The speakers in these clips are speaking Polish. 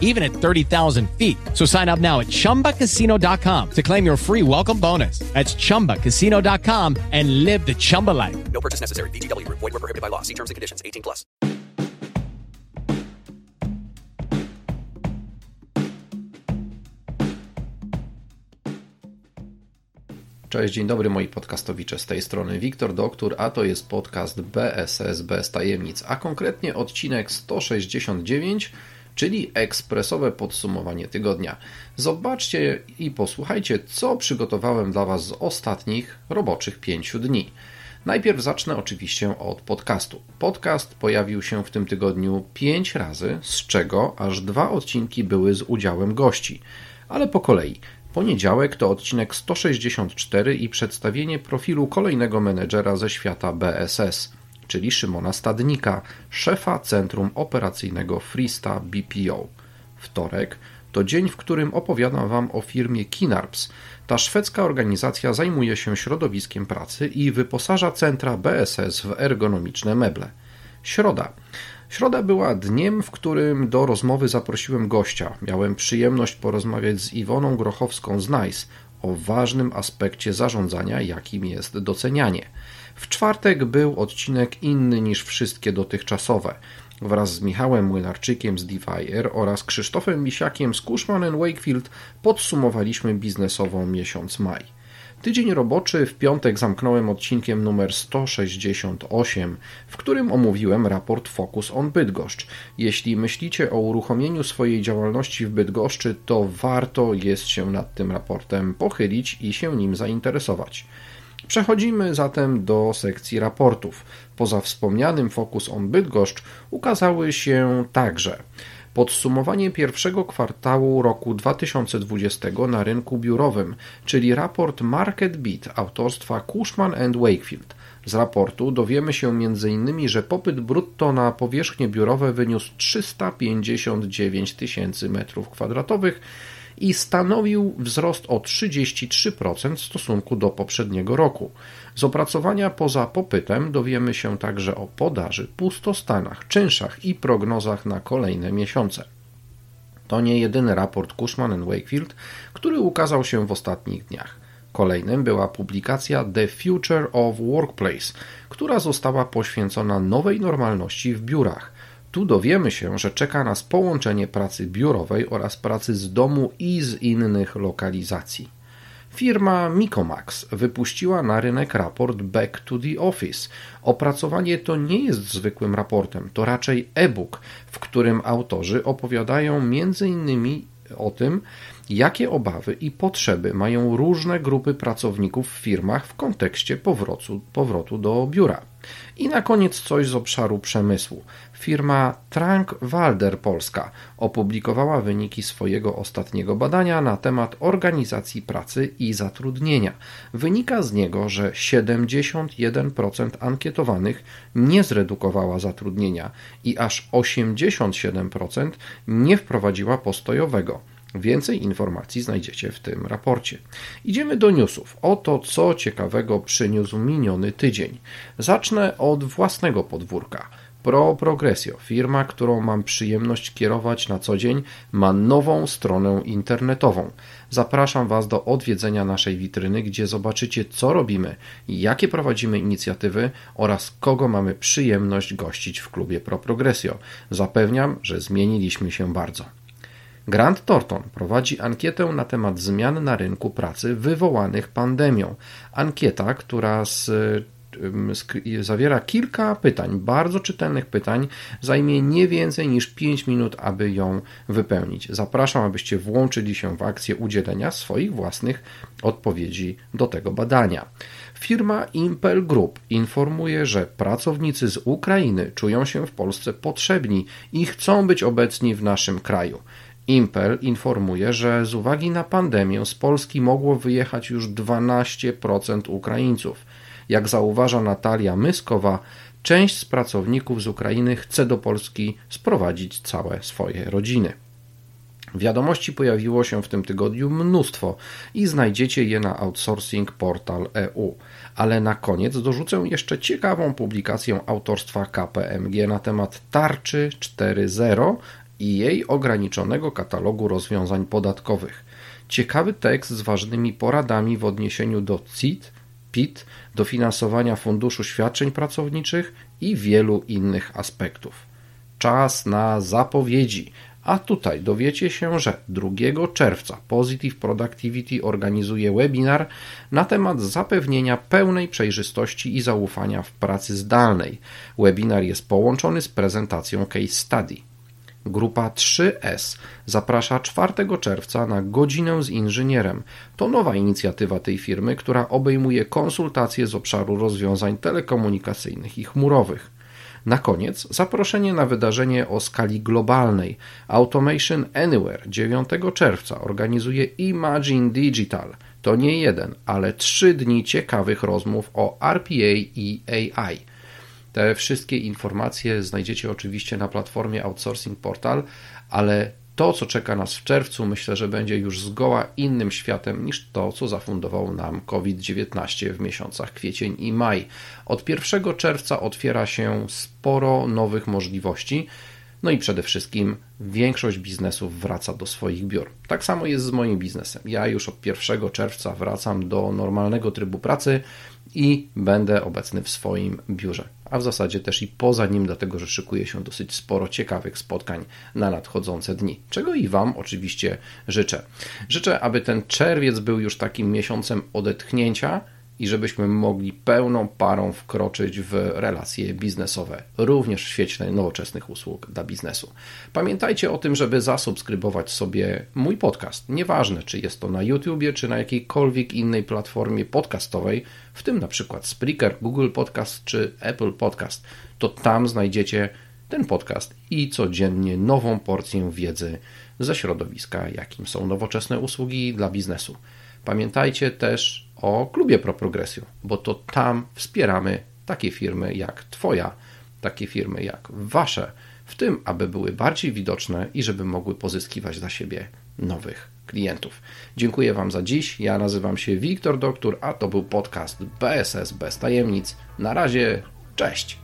even at 30,000 feet. So sign up now at chumbacasino.com to claim your free welcome bonus. That's chumbacasino.com and live the Chumba life. No purchase necessary. VGW Group. Void were prohibited by law. See terms and conditions. 18 plus. Cześć, dzień dobry moi podcastowicze. Z tej strony Wiktor Doktor, a to jest podcast BSS bez tajemnic, a konkretnie odcinek 169, czyli ekspresowe podsumowanie tygodnia. Zobaczcie i posłuchajcie, co przygotowałem dla Was z ostatnich roboczych pięciu dni. Najpierw zacznę oczywiście od podcastu. Podcast pojawił się w tym tygodniu pięć razy, z czego aż dwa odcinki były z udziałem gości. Ale po kolei. Poniedziałek to odcinek 164 i przedstawienie profilu kolejnego menedżera ze świata BSS, czyli Szymona Stadnika, szefa Centrum Operacyjnego Freesta BPO. Wtorek to dzień, w którym opowiadam Wam o firmie Kinarps. Ta szwedzka organizacja zajmuje się środowiskiem pracy i wyposaża centra BSS w ergonomiczne meble. Środa. Środa była dniem, w którym do rozmowy zaprosiłem gościa. Miałem przyjemność porozmawiać z Iwoną Grochowską z NICE o ważnym aspekcie zarządzania, jakim jest docenianie. W czwartek był odcinek inny niż wszystkie dotychczasowe. Wraz z Michałem Młynarczykiem z Divire oraz Krzysztofem Misiakiem z Cushman Wakefield podsumowaliśmy biznesową miesiąc maj. Tydzień roboczy w piątek zamknąłem odcinkiem numer 168, w którym omówiłem raport Focus on Bydgoszcz. Jeśli myślicie o uruchomieniu swojej działalności w Bydgoszczy, to warto jest się nad tym raportem pochylić i się nim zainteresować. Przechodzimy zatem do sekcji raportów. Poza wspomnianym Focus on Bydgoszcz ukazały się także podsumowanie pierwszego kwartału roku 2020 na rynku biurowym, czyli raport Market Beat autorstwa Cushman Wakefield. Z raportu dowiemy się m.in., że popyt brutto na powierzchnie biurowe wyniósł 359 tysięcy m2 i stanowił wzrost o 33% w stosunku do poprzedniego roku. Z opracowania poza popytem dowiemy się także o podaży, pustostanach, czynszach i prognozach na kolejne miesiące. To nie jedyny raport Cushman Wakefield, który ukazał się w ostatnich dniach. Kolejnym była publikacja The Future of Workplace, która została poświęcona nowej normalności w biurach. Tu dowiemy się, że czeka nas połączenie pracy biurowej oraz pracy z domu i z innych lokalizacji. Firma Mikomax wypuściła na rynek raport Back to the Office. Opracowanie to nie jest zwykłym raportem, to raczej e-book, w którym autorzy opowiadają m.in. o tym, jakie obawy i potrzeby mają różne grupy pracowników w firmach w kontekście powrotu, powrotu do biura. I na koniec coś z obszaru przemysłu. Firma Trank Walder Polska opublikowała wyniki swojego ostatniego badania na temat organizacji pracy i zatrudnienia. Wynika z niego, że 71% ankietowanych nie zredukowała zatrudnienia i aż 87% nie wprowadziła postojowego. Więcej informacji znajdziecie w tym raporcie. Idziemy do newsów. Oto co ciekawego przyniósł miniony tydzień. Zacznę od własnego podwórka. Pro Progressio, firma, którą mam przyjemność kierować na co dzień, ma nową stronę internetową. Zapraszam Was do odwiedzenia naszej witryny, gdzie zobaczycie, co robimy, jakie prowadzimy inicjatywy oraz kogo mamy przyjemność gościć w klubie Pro Progressio. Zapewniam, że zmieniliśmy się bardzo. Grant Thornton prowadzi ankietę na temat zmian na rynku pracy wywołanych pandemią. Ankieta, która z zawiera kilka pytań, bardzo czytelnych pytań, zajmie nie więcej niż 5 minut, aby ją wypełnić. Zapraszam, abyście włączyli się w akcję udzielenia swoich własnych odpowiedzi do tego badania. Firma Impel Group informuje, że pracownicy z Ukrainy czują się w Polsce potrzebni i chcą być obecni w naszym kraju. Impel informuje, że z uwagi na pandemię z Polski mogło wyjechać już 12% Ukraińców. Jak zauważa Natalia Myskowa, część z pracowników z Ukrainy chce do Polski sprowadzić całe swoje rodziny. Wiadomości pojawiło się w tym tygodniu mnóstwo i znajdziecie je na Outsourcing Portal EU. Ale na koniec dorzucę jeszcze ciekawą publikację autorstwa KPMG na temat tarczy 4.0 i jej ograniczonego katalogu rozwiązań podatkowych. Ciekawy tekst z ważnymi poradami w odniesieniu do CIT, PIT, dofinansowania funduszu świadczeń pracowniczych i wielu innych aspektów. Czas na zapowiedzi. A tutaj dowiecie się, że 2 czerwca Positive Productivity organizuje webinar na temat zapewnienia pełnej przejrzystości i zaufania w pracy zdalnej. Webinar jest połączony z prezentacją case study. Grupa 3S zaprasza 4 czerwca na godzinę z inżynierem. To nowa inicjatywa tej firmy, która obejmuje konsultacje z obszaru rozwiązań telekomunikacyjnych i chmurowych. Na koniec zaproszenie na wydarzenie o skali globalnej. Automation Anywhere 9 czerwca organizuje Imagine Digital. To nie jeden, ale trzy dni ciekawych rozmów o RPA i AI. Te wszystkie informacje znajdziecie oczywiście na platformie Outsourcing Portal, ale to, co czeka nas w czerwcu, myślę, że będzie już zgoła innym światem niż to, co zafundował nam COVID-19 w miesiącach kwiecień i maj. Od 1 czerwca otwiera się sporo nowych możliwości. No i przede wszystkim większość biznesów wraca do swoich biur. Tak samo jest z moim biznesem. Ja już od 1 czerwca wracam do normalnego trybu pracy i będę obecny w swoim biurze, a w zasadzie też i poza nim, dlatego że szykuje się dosyć sporo ciekawych spotkań na nadchodzące dni, czego i Wam oczywiście życzę. Życzę, aby ten czerwiec był już takim miesiącem odetchnięcia i żebyśmy mogli pełną parą wkroczyć w relacje biznesowe, również w świetle nowoczesnych usług dla biznesu. Pamiętajcie o tym, żeby zasubskrybować sobie mój podcast. Nieważne, czy jest to na YouTubie, czy na jakiejkolwiek innej platformie podcastowej, w tym na przykład Spreaker, Google Podcast czy Apple Podcast. To tam znajdziecie ten podcast i codziennie nową porcję wiedzy ze środowiska, jakim są nowoczesne usługi dla biznesu. Pamiętajcie też o klubie ProProgresju, bo to tam wspieramy takie firmy jak Twoja, takie firmy jak Wasze, w tym, aby były bardziej widoczne i żeby mogły pozyskiwać dla siebie nowych klientów. Dziękuję Wam za dziś. Ja nazywam się Wiktor Doktor, a to był podcast BSS bez tajemnic. Na razie, cześć!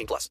18 plus.